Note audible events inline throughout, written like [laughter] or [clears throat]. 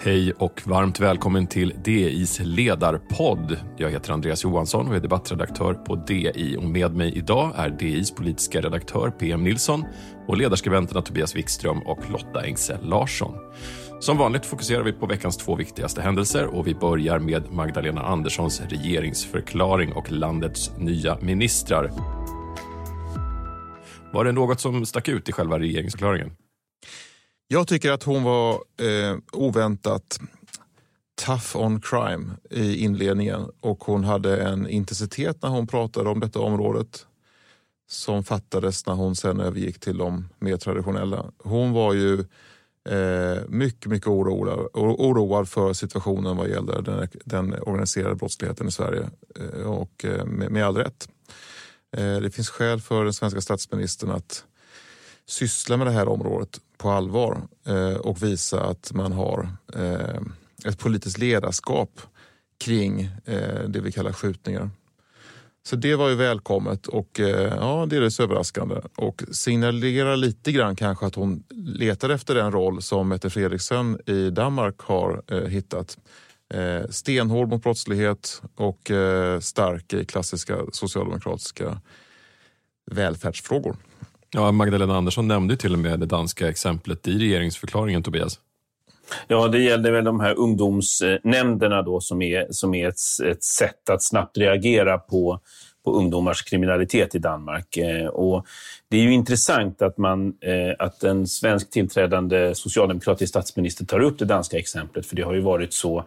Hej och varmt välkommen till DIs ledarpodd. Jag heter Andreas Johansson och är debattredaktör på DI. Och med mig idag är DIs politiska redaktör PM Nilsson och ledarskribenterna Tobias Wikström och Lotta Engsell Larsson. Som vanligt fokuserar vi på veckans två viktigaste händelser och vi börjar med Magdalena Anderssons regeringsförklaring och landets nya ministrar. Var det något som stack ut i själva regeringsförklaringen? Jag tycker att hon var eh, oväntat tough on crime i inledningen och hon hade en intensitet när hon pratade om detta området som fattades när hon sen övergick till de mer traditionella. Hon var ju eh, mycket, mycket oroad, oroad för situationen vad gäller den, den organiserade brottsligheten i Sverige eh, och eh, med, med all rätt. Eh, det finns skäl för den svenska statsministern att syssla med det här området på allvar eh, och visa att man har eh, ett politiskt ledarskap kring eh, det vi kallar skjutningar. Så det var ju välkommet och eh, ja, delvis överraskande och signalerar lite grann kanske att hon letar efter den roll som Mette Fredriksen i Danmark har eh, hittat. Stenhård mot brottslighet och stark i klassiska socialdemokratiska välfärdsfrågor. Ja, Magdalena Andersson nämnde till och med det danska exemplet i regeringsförklaringen, Tobias. Ja, det gällde väl de här ungdomsnämnderna då som är, som är ett, ett sätt att snabbt reagera på, på ungdomars kriminalitet i Danmark. Eh, och det är ju intressant att, man, eh, att en svensk tillträdande socialdemokratisk statsminister tar upp det danska exemplet, för det har ju varit så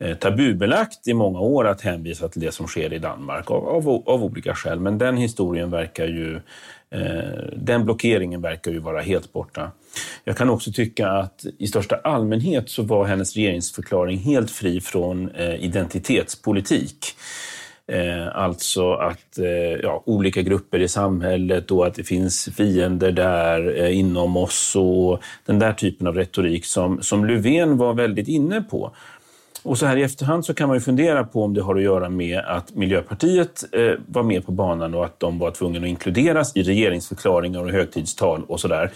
eh, tabubelagt i många år att hänvisa till det som sker i Danmark av, av, av olika skäl. Men den historien verkar ju Eh, den blockeringen verkar ju vara helt borta. Jag kan också tycka att i största allmänhet så var hennes regeringsförklaring helt fri från eh, identitetspolitik. Eh, alltså att ja, olika grupper i samhället och att det finns fiender där inom oss och den där typen av retorik som, som Löfven var väldigt inne på. Och så här i efterhand så kan man ju fundera på om det har att göra med att Miljöpartiet eh, var med på banan och att de var tvungna att inkluderas i regeringsförklaringar och högtidstal och sådär.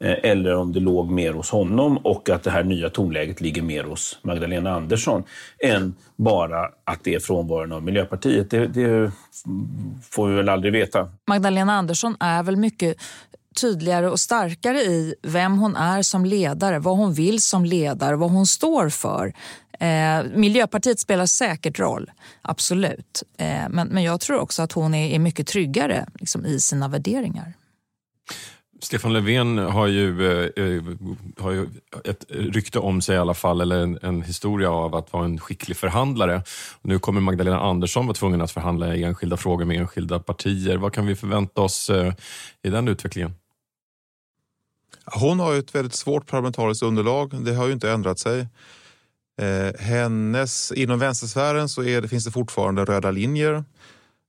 Eh, eller om det låg mer hos honom och att det här nya tonläget ligger mer hos Magdalena Andersson än bara att det är frånvaron av Miljöpartiet. Det, det får vi väl aldrig veta. Magdalena Andersson är väl mycket tydligare och starkare i vem hon är som ledare, vad hon vill som ledare, vad hon står för. Eh, Miljöpartiet spelar säkert roll, absolut. Eh, men, men jag tror också att hon är, är mycket tryggare liksom, i sina värderingar. Stefan Löfven har ju, eh, eh, har ju ett rykte om sig i alla fall, eller en, en, historia av att vara en skicklig förhandlare. Nu kommer Magdalena Andersson vara tvungen att förhandla i enskilda frågor med enskilda partier. Vad kan vi förvänta oss eh, i den utvecklingen? Hon har ju ett väldigt svårt parlamentariskt underlag. Det har ju inte ändrat sig. Eh, hennes, inom vänstersfären så är det, finns det fortfarande röda linjer.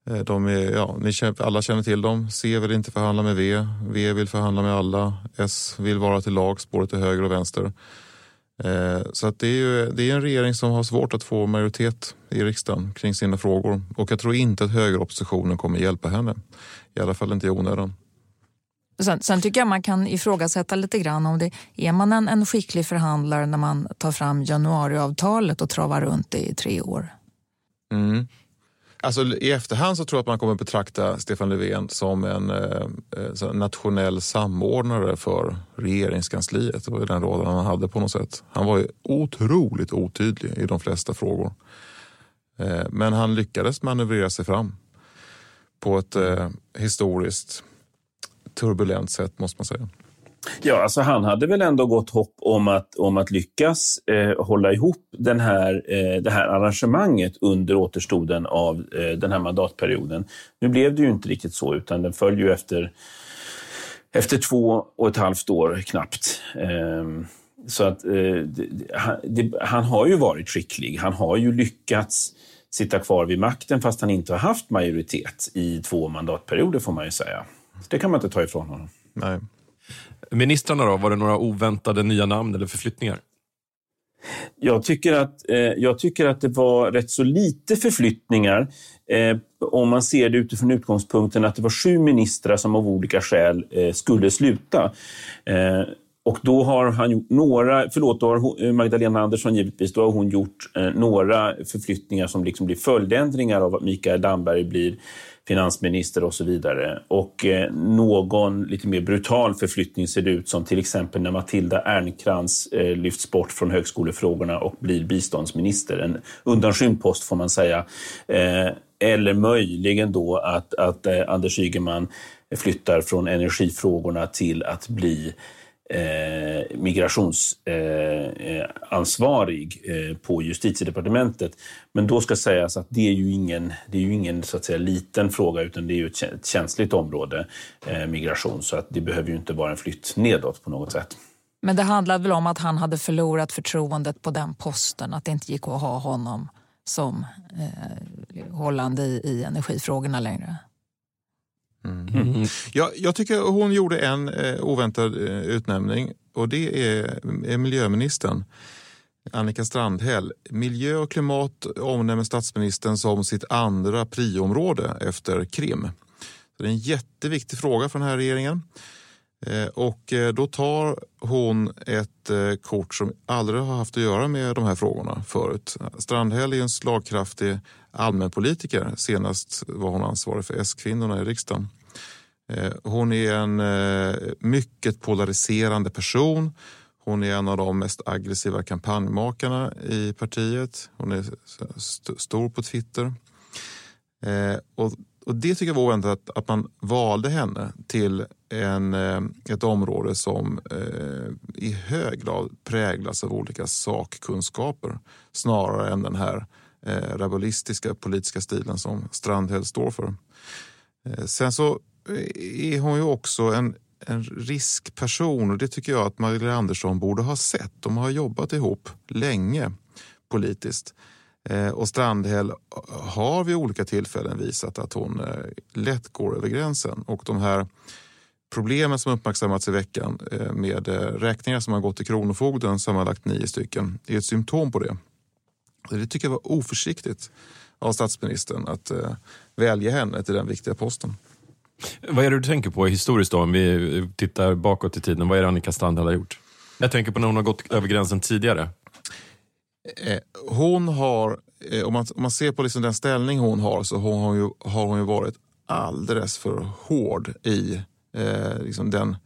Eh, de är, ja, ni känner, alla känner till dem. C vill inte förhandla med V. V vill förhandla med alla. S vill vara till lags både till höger och vänster. Eh, så att det, är ju, det är en regering som har svårt att få majoritet i riksdagen kring sina frågor. Och jag tror inte att högeroppositionen kommer hjälpa henne. I alla fall inte i onödan. Sen, sen, tycker jag man kan ifrågasätta lite grann om det är man en, en skicklig förhandlare när man tar fram januariavtalet och travar runt det i tre år. Mm. Alltså, I efterhand så tror jag att man kommer betrakta Stefan Löfven som en eh, eh nationell samordnare för regeringskansliet. Det var den rollen han hade på något sätt. Han var ju otroligt otydlig i de flesta frågor. Eh, men han lyckades manövrera sig fram på ett eh, historiskt turbulent sätt måste man säga. Ja, alltså han hade väl ändå gott hopp om att, om att lyckas eh, hålla ihop den här, eh, det här arrangemanget under återstoden av eh, den här mandatperioden. Nu blev det ju inte riktigt så, utan den föll ju efter, efter två och ett halvt år knappt. Ehm, så att eh, det, det, han har ju varit skicklig. Han har ju lyckats sitta kvar vid makten fast han inte har haft majoritet i två mandatperioder får man ju säga. Det kan man inte ta ifrån honom. Nej. Ministrarna då, var det några oväntade nya namn eller förflyttningar? Jag tycker att, eh, jag tycker att det var rätt så lite förflyttningar eh, om man ser det utifrån utgångspunkten att det var sju ministrar som av olika skäl eh, skulle sluta. Eh, och då har han gjort några, förlåt, då har Magdalena Andersson givetvis, då har hon gjort eh, några förflyttningar som liksom blir följdändringar av att Mikael Damberg blir finansminister och så vidare. Och eh, någon lite mer brutal förflyttning ser det ut som till exempel när Matilda Ernkrans eh, lyfts bort från högskolefrågorna och blir biståndsminister. En undanskymd post får man säga. Eh, eller möjligen då att, att eh, Anders Ygeman flyttar från energifrågorna till att bli eh, migrationsansvarig eh, eh, eh, på justitiedepartementet. Men då ska sägas att det är ju ingen, det är ju ingen så att säga, liten fråga utan det är ju ett känsligt område, eh, migration, så att det behöver ju inte vara en flytt nedåt på något sätt. Men det handlade väl om att han hade förlorat förtroendet på den posten, att det inte gick att ha honom som eh, hållande i, i energifrågorna längre? Mm. Mm. Ja, jag tycker hon gjorde en eh, oväntad eh, utnämning och det är, är miljöministern. Annika Strandhäll. Miljö och klimat omnämner statsministern som sitt andra priområde efter Krim. Så det är en jätteviktig fråga för den här regeringen. Eh, och eh, då tar hon ett eh, kort som aldrig har haft att göra med de här frågorna förut. Strandhäll är en slagkraftig allmänpolitiker. Senast var hon ansvarig för S-kvinnorna i riksdagen. Eh, hon är en eh, mycket polariserande person. Hon är en av de mest aggressiva kampanjmakarna i partiet. Hon är st stor på Twitter. Eh, och och det tycker jag var oväntat att man valde henne till en, eh, ett område som eh, i hög grad präglas av olika sakkunskaper snarare än den här eh, rabulistiska politiska stilen som Strandhäll står för. Eh, sen så är hon ju också en, en riskperson och det tycker jag att Magdalena Andersson borde ha sett. De har jobbat ihop länge politiskt. Eh, och Strandhäll har vid olika tillfällen visat att hon eh, lätt går över gränsen. Och de här problemen som uppmärksammats i veckan eh, med räkningar som har gått till Kronofogden, sammanlagt nio stycken, är ett symptom på det. Det tycker jag var oförsiktigt av statsministern att välja henne till den viktiga posten. Vad är det du tänker på historiskt då, om vi tittar bakåt i tiden? Vad är det Annika Strandhäll har gjort? Jag tänker på när hon har gått över gränsen tidigare. Eh, hon har, eh, om man, om man ser på liksom den ställning hon har så hon har, ju, har hon ju varit alldeles för hård i eh, liksom den,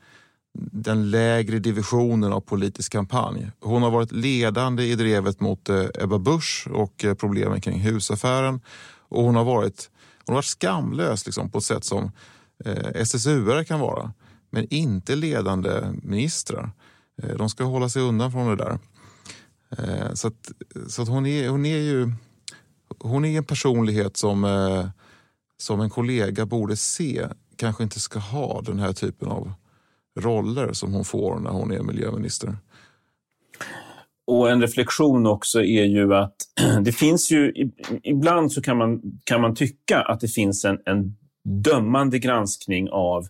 den lägre divisionen av politisk kampanj. Hon har varit ledande i drevet mot eh, Ebba Busch och eh, problemen kring husaffären. Och hon har varit, hon har varit skamlös liksom, på ett sätt som eh, SSU kan vara. Men inte ledande ministrar. Eh, de ska hålla sig undan från det där. Eh, så att, så att hon, är, hon är ju hon är en personlighet som, eh, som en kollega borde se kanske inte ska ha den här typen av roller som hon får när hon är miljöminister. Och en reflektion också är ju att [clears throat] det finns ju, ibland så kan man, kan man tycka att det finns en, en dömande granskning av,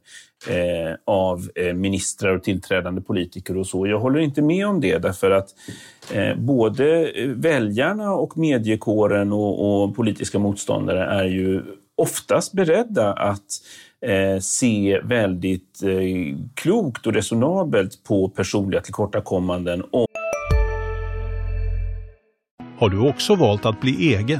eh, av eh, ministrar och tillträdande politiker och så. Jag håller inte med om det därför att eh, både väljarna och mediekåren och, och, politiska motståndare är ju oftast beredda att eh, se väldigt eh, klokt och resonabelt på personliga tillkortakommanden. Har du också valt att bli egen?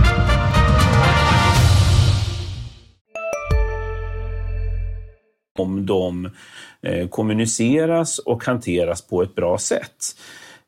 Om de eh, kommuniceras och hanteras på ett bra sätt.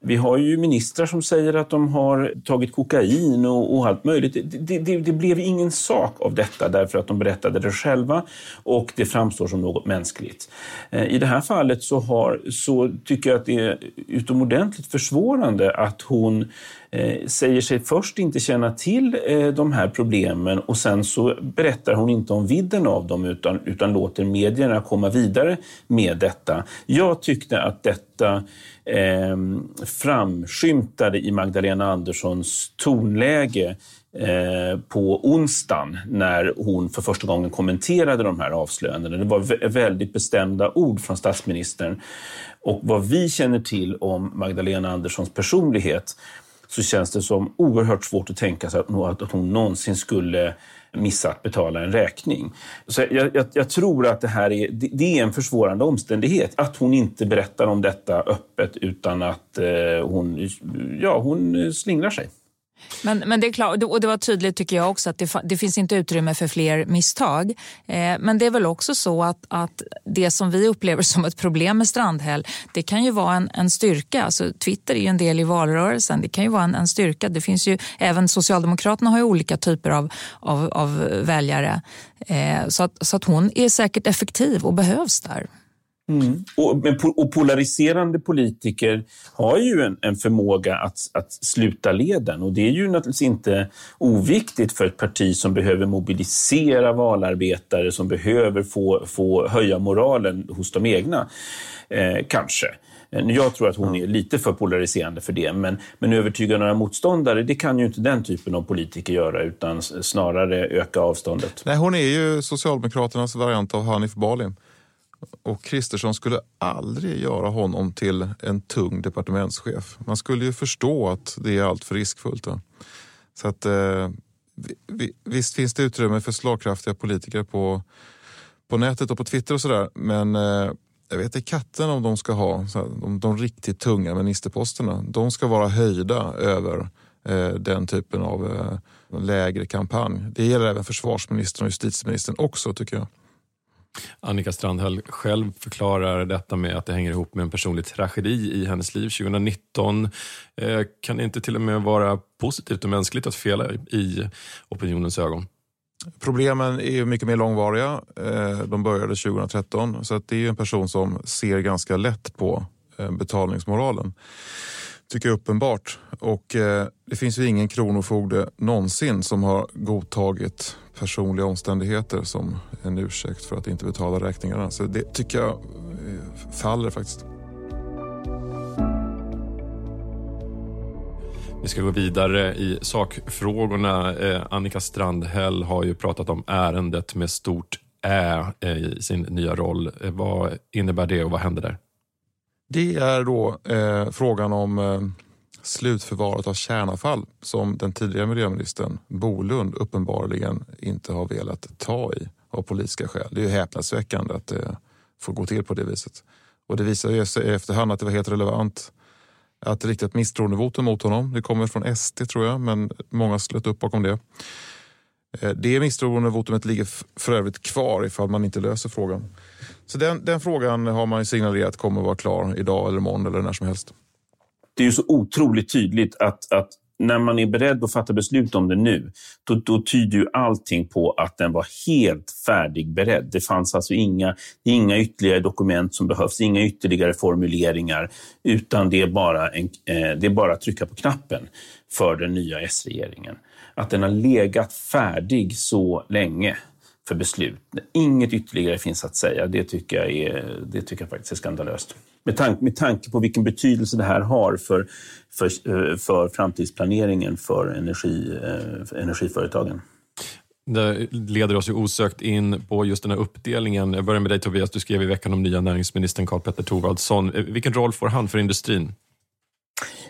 Vi har ju ministrar som säger att de har tagit kokain och, och allt möjligt. Det, det, det, blev ingen sak av detta därför att de berättade det själva och det framstår som något mänskligt. Eh, I det här fallet så, har, så tycker jag att det är utomordentligt försvårande att hon Eh, säger sig först inte känna till eh, de här problemen och sen så berättar hon inte om vidden av dem utan, utan låter medierna komma vidare med detta. Jag tyckte att detta eh, framskymtade i Magdalena Anderssons tonläge eh, på onsdagen när hon för första gången kommenterade de här avslöjandena. Det var väldigt bestämda ord från statsministern. Och vad vi känner till om Magdalena Anderssons personlighet så känns det som oerhört svårt att tänka sig att hon någonsin skulle missa att betala en räkning. Så jag, jag, jag, tror att det här är, det är en försvårande omständighet. Att hon inte berättar om detta öppet utan att eh, hon, ja, hon eh, slingrar sig. Men, men det är klart, och det var tydligt tycker jag också att det, det finns inte utrymme för fler misstag. Eh, men det är väl också så att, att det som vi upplever [laughs] som ett problem med Strandhäll, det kan ju vara en, en styrka. Alltså, Twitter är ju en del i valrörelsen, det kan ju vara en, en styrka. Det finns ju, även Socialdemokraterna har ju olika typer av, av, av väljare. Eh, så, att, så att hon är säkert effektiv och behövs där. Mm. Och, men, och polariserande politiker har ju en, en, förmåga att, att sluta leden och det är ju naturligtvis inte oviktigt för ett parti som behöver mobilisera valarbetare, som behöver få, få höja moralen hos de egna, eh, kanske. Eh, jag tror att hon är lite för polariserande för det, men, men övertyga några motståndare, det kan ju inte den typen av politiker göra, utan snarare öka avståndet. Nej, hon är ju Socialdemokraternas variant av Hanif Bali. Och Kristersson skulle aldrig göra honom till en tung departementschef. Man skulle ju förstå att det är allt för riskfullt. Då. Så att, eh, visst finns det utrymme för slagkraftiga politiker på, på nätet och på Twitter och sådär. Men eh, jag vet inte katten om de ska ha här, de, de, riktigt tunga ministerposterna. De ska vara höjda över eh, den typen av eh, lägre kampanj. Det gäller även försvarsministern och justitieministern också tycker jag. Annika Strandhäll själv förklarar detta med att det hänger ihop med en personlig tragedi i hennes liv 2019. Eh, kan det inte till och med vara positivt och mänskligt att fela i opinionens ögon? Problemen är mycket mer långvariga. Eh, de började 2013 så att det är en person som ser ganska lätt på eh, betalningsmoralen. Tycker jag är uppenbart. Och eh, det finns ju ingen kronofogde någonsin som har godtagit personliga omständigheter som en ursäkt för att inte betala räkningarna. Så det tycker jag eh, faller faktiskt. Vi ska gå vidare i sakfrågorna. Eh, Annika Strandhäll har ju pratat om ärendet med stort Ä i sin nya roll. Vad innebär det och vad händer där? Det är då eh, frågan om eh, slutförvaret av kärnavfall som den tidigare miljöministern Bolund uppenbarligen inte har velat ta i av politiska skäl. Det är ju häpnadsväckande att det får gå till på det viset. Och det visar sig i efterhand att det var helt relevant att rikta ett misstroendevotum mot honom. Det kommer från SD tror jag, men många slöt upp bakom det. Eh, det misstroendevotumet ligger för övrigt kvar ifall man inte löser frågan. Så den, den frågan har man signalerat kommer att vara klar idag eller imorgon eller när som helst det är ju så otroligt tydligt att, att när man är beredd att fatta beslut om det nu, då, då tyder ju allting på att den var helt färdigberedd. Det fanns alltså inga, inga ytterligare dokument som behövs, inga ytterligare formuleringar, utan det är bara, en, eh, det är bara att trycka på knappen för den nya S-regeringen. Att den har legat färdig så länge för beslut. Inget ytterligare finns att säga. Det tycker jag, är, det tycker jag faktiskt är skandalöst. Med, tank, med tanke på vilken betydelse det här har för, för, för framtidsplaneringen för energi, för energiföretagen. Det leder oss ju osökt in på just den här uppdelningen. Jag börjar med dig Tobias, du skrev i veckan om nya näringsministern Karl Petter Thorwaldsson. Eh, vilken roll får han för industrin?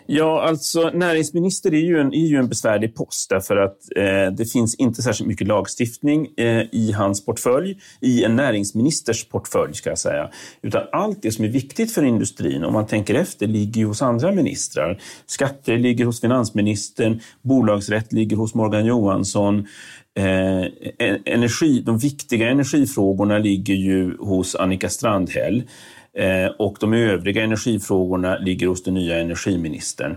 Ja, alltså näringsminister är ju en, är ju en besvärlig post därför att eh, det finns inte särskilt mycket lagstiftning eh, i hans portfölj, i en näringsministers portfölj ska jag säga. Utan allt det som är viktigt för industrin, om man tänker efter, ligger ju hos andra ministrar. Skatter ligger hos finansministern, bolagsrätt ligger hos Morgan Johansson, Eh, e-, energi, de viktiga energifrågorna ligger ju hos Annika Strandhäll. Eh, och de övriga energifrågorna ligger hos den nya energiministern.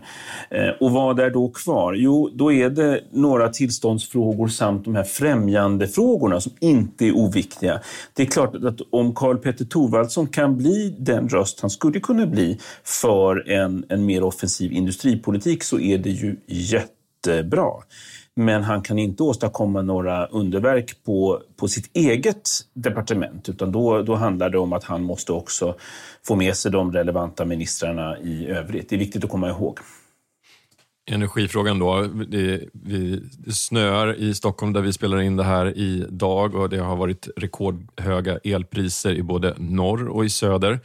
Eh, och vad är då kvar? Jo, då är det några tillståndsfrågor samt de här främjandefrågorna som inte är oviktiga. Det är klart att om Karl Petter Thorwaldsson kan bli den röst han skulle kunna bli för en, en mer offensiv industripolitik så är det ju jättebra. Men han kan inte åstadkomma några underverk på, på sitt eget departement utan då, då handlar det om att han måste också få med sig de relevanta ministrarna i övrigt. Det är viktigt att komma ihåg. Energifrågan då. Det, vi, det snöar i Stockholm där vi spelar in det här idag och det har varit rekordhöga elpriser i både norr och i söder.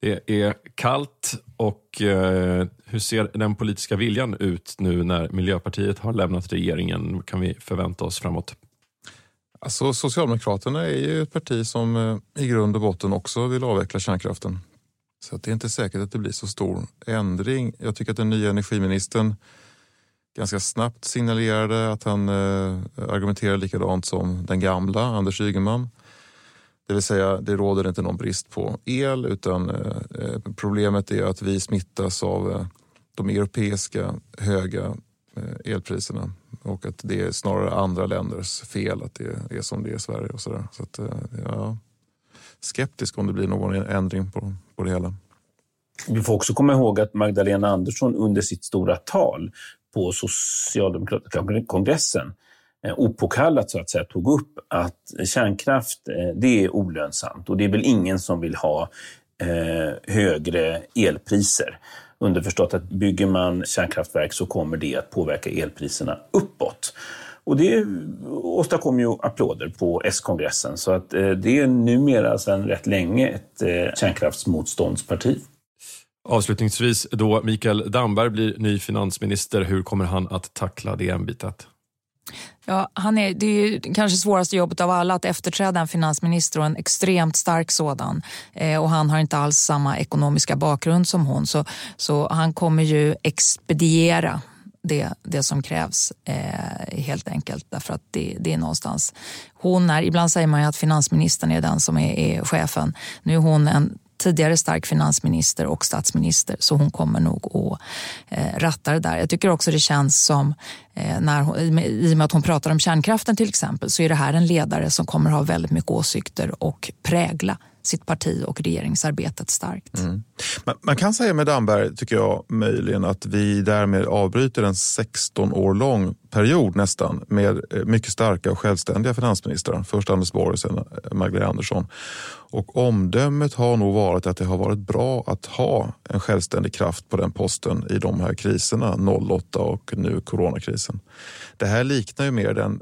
Det är kallt och eh, hur ser den politiska viljan ut nu när Miljöpartiet har lämnat regeringen? kan vi förvänta oss framåt? Alltså, Socialdemokraterna är ju ett parti som eh, i grund och botten också vill avveckla kärnkraften. Så det är inte säkert att det blir så stor ändring. Jag tycker att den nya energiministern ganska snabbt signalerade att han eh, argumenterar likadant som den gamla Anders Ygeman. Det vill säga, det råder inte någon brist på el utan eh, problemet är att vi smittas av eh, de europeiska höga eh, elpriserna och att det är snarare andra länders fel att det är som det är i Sverige. och Så, där. så att, eh, ja, skeptisk om det blir någon ändring på, på det hela. Vi får också komma ihåg att Magdalena Andersson under sitt stora tal på Socialdemokratiska kongressen Eh, Eh, opåkallat så att säga tog upp att kärnkraft eh, det är olönsamt och det är väl ingen som vill ha eh, högre elpriser. Underförstått att bygger man kärnkraftverk så kommer det att påverka elpriserna uppåt. Och det åstadkom ju applåder på S-kongressen så att eh, det är numera sedan rätt länge ett kärnkraftsmotståndsparti. Avslutningsvis då, Mikael Damberg blir ny finansminister. Hur kommer han att tackla det ämbetet? Ja, han är, det är ju kanske svåraste jobbet av alla att efterträda en finansminister och en extremt stark sådan. Eh, och han har inte alls samma ekonomiska bakgrund som hon så, så han kommer ju expediera det, det som krävs eh, helt enkelt. Därför att det, det, är någonstans... Hon är, ibland säger man ju att finansministern är den som är, är chefen. Nu är hon en tidigare stark finansminister och statsminister så hon kommer nog att eh, ratta det där. Jag tycker också det känns som, eh, när hon, i och med att hon pratar om kärnkraften till exempel, så är det här en ledare som kommer ha väldigt mycket åsikter och prägla sitt parti och regeringsarbetet starkt. Mm. Man, man, kan säga med Damberg, tycker jag, möjligen att vi därmed avbryter en 16 år lång period nästan med eh, mycket starka och självständiga finansministrar. Först Anders Borg och sen eh, Magdalena Andersson. Och omdömet har nog varit att det har varit bra att ha en självständig kraft på den posten i de här kriserna, 08 och nu coronakrisen. Det här liknar ju mer den,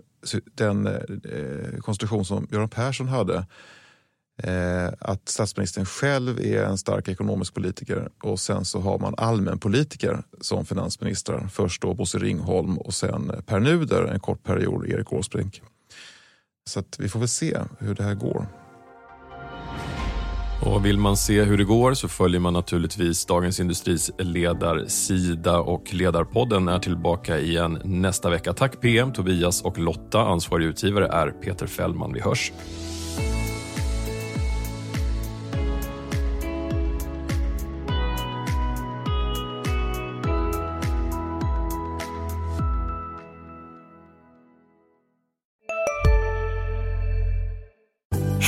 den eh, eh konstruktion som Göran Persson hade Eh, att statsministern själv är en stark ekonomisk politiker och sen så har man allmänpolitiker som finansministrar. Först då Bosse Ringholm och sen eh, Per Nuder en kort period Erik Åsbrink. Så att vi får väl se hur det här går. Och vill man se hur det går så följer man naturligtvis Dagens Industris ledarsida och Ledarpodden är tillbaka igen nästa vecka. Tack PM, Tobias och Lotta. Ansvarig utgivare är Peter Fällman. Vi hörs.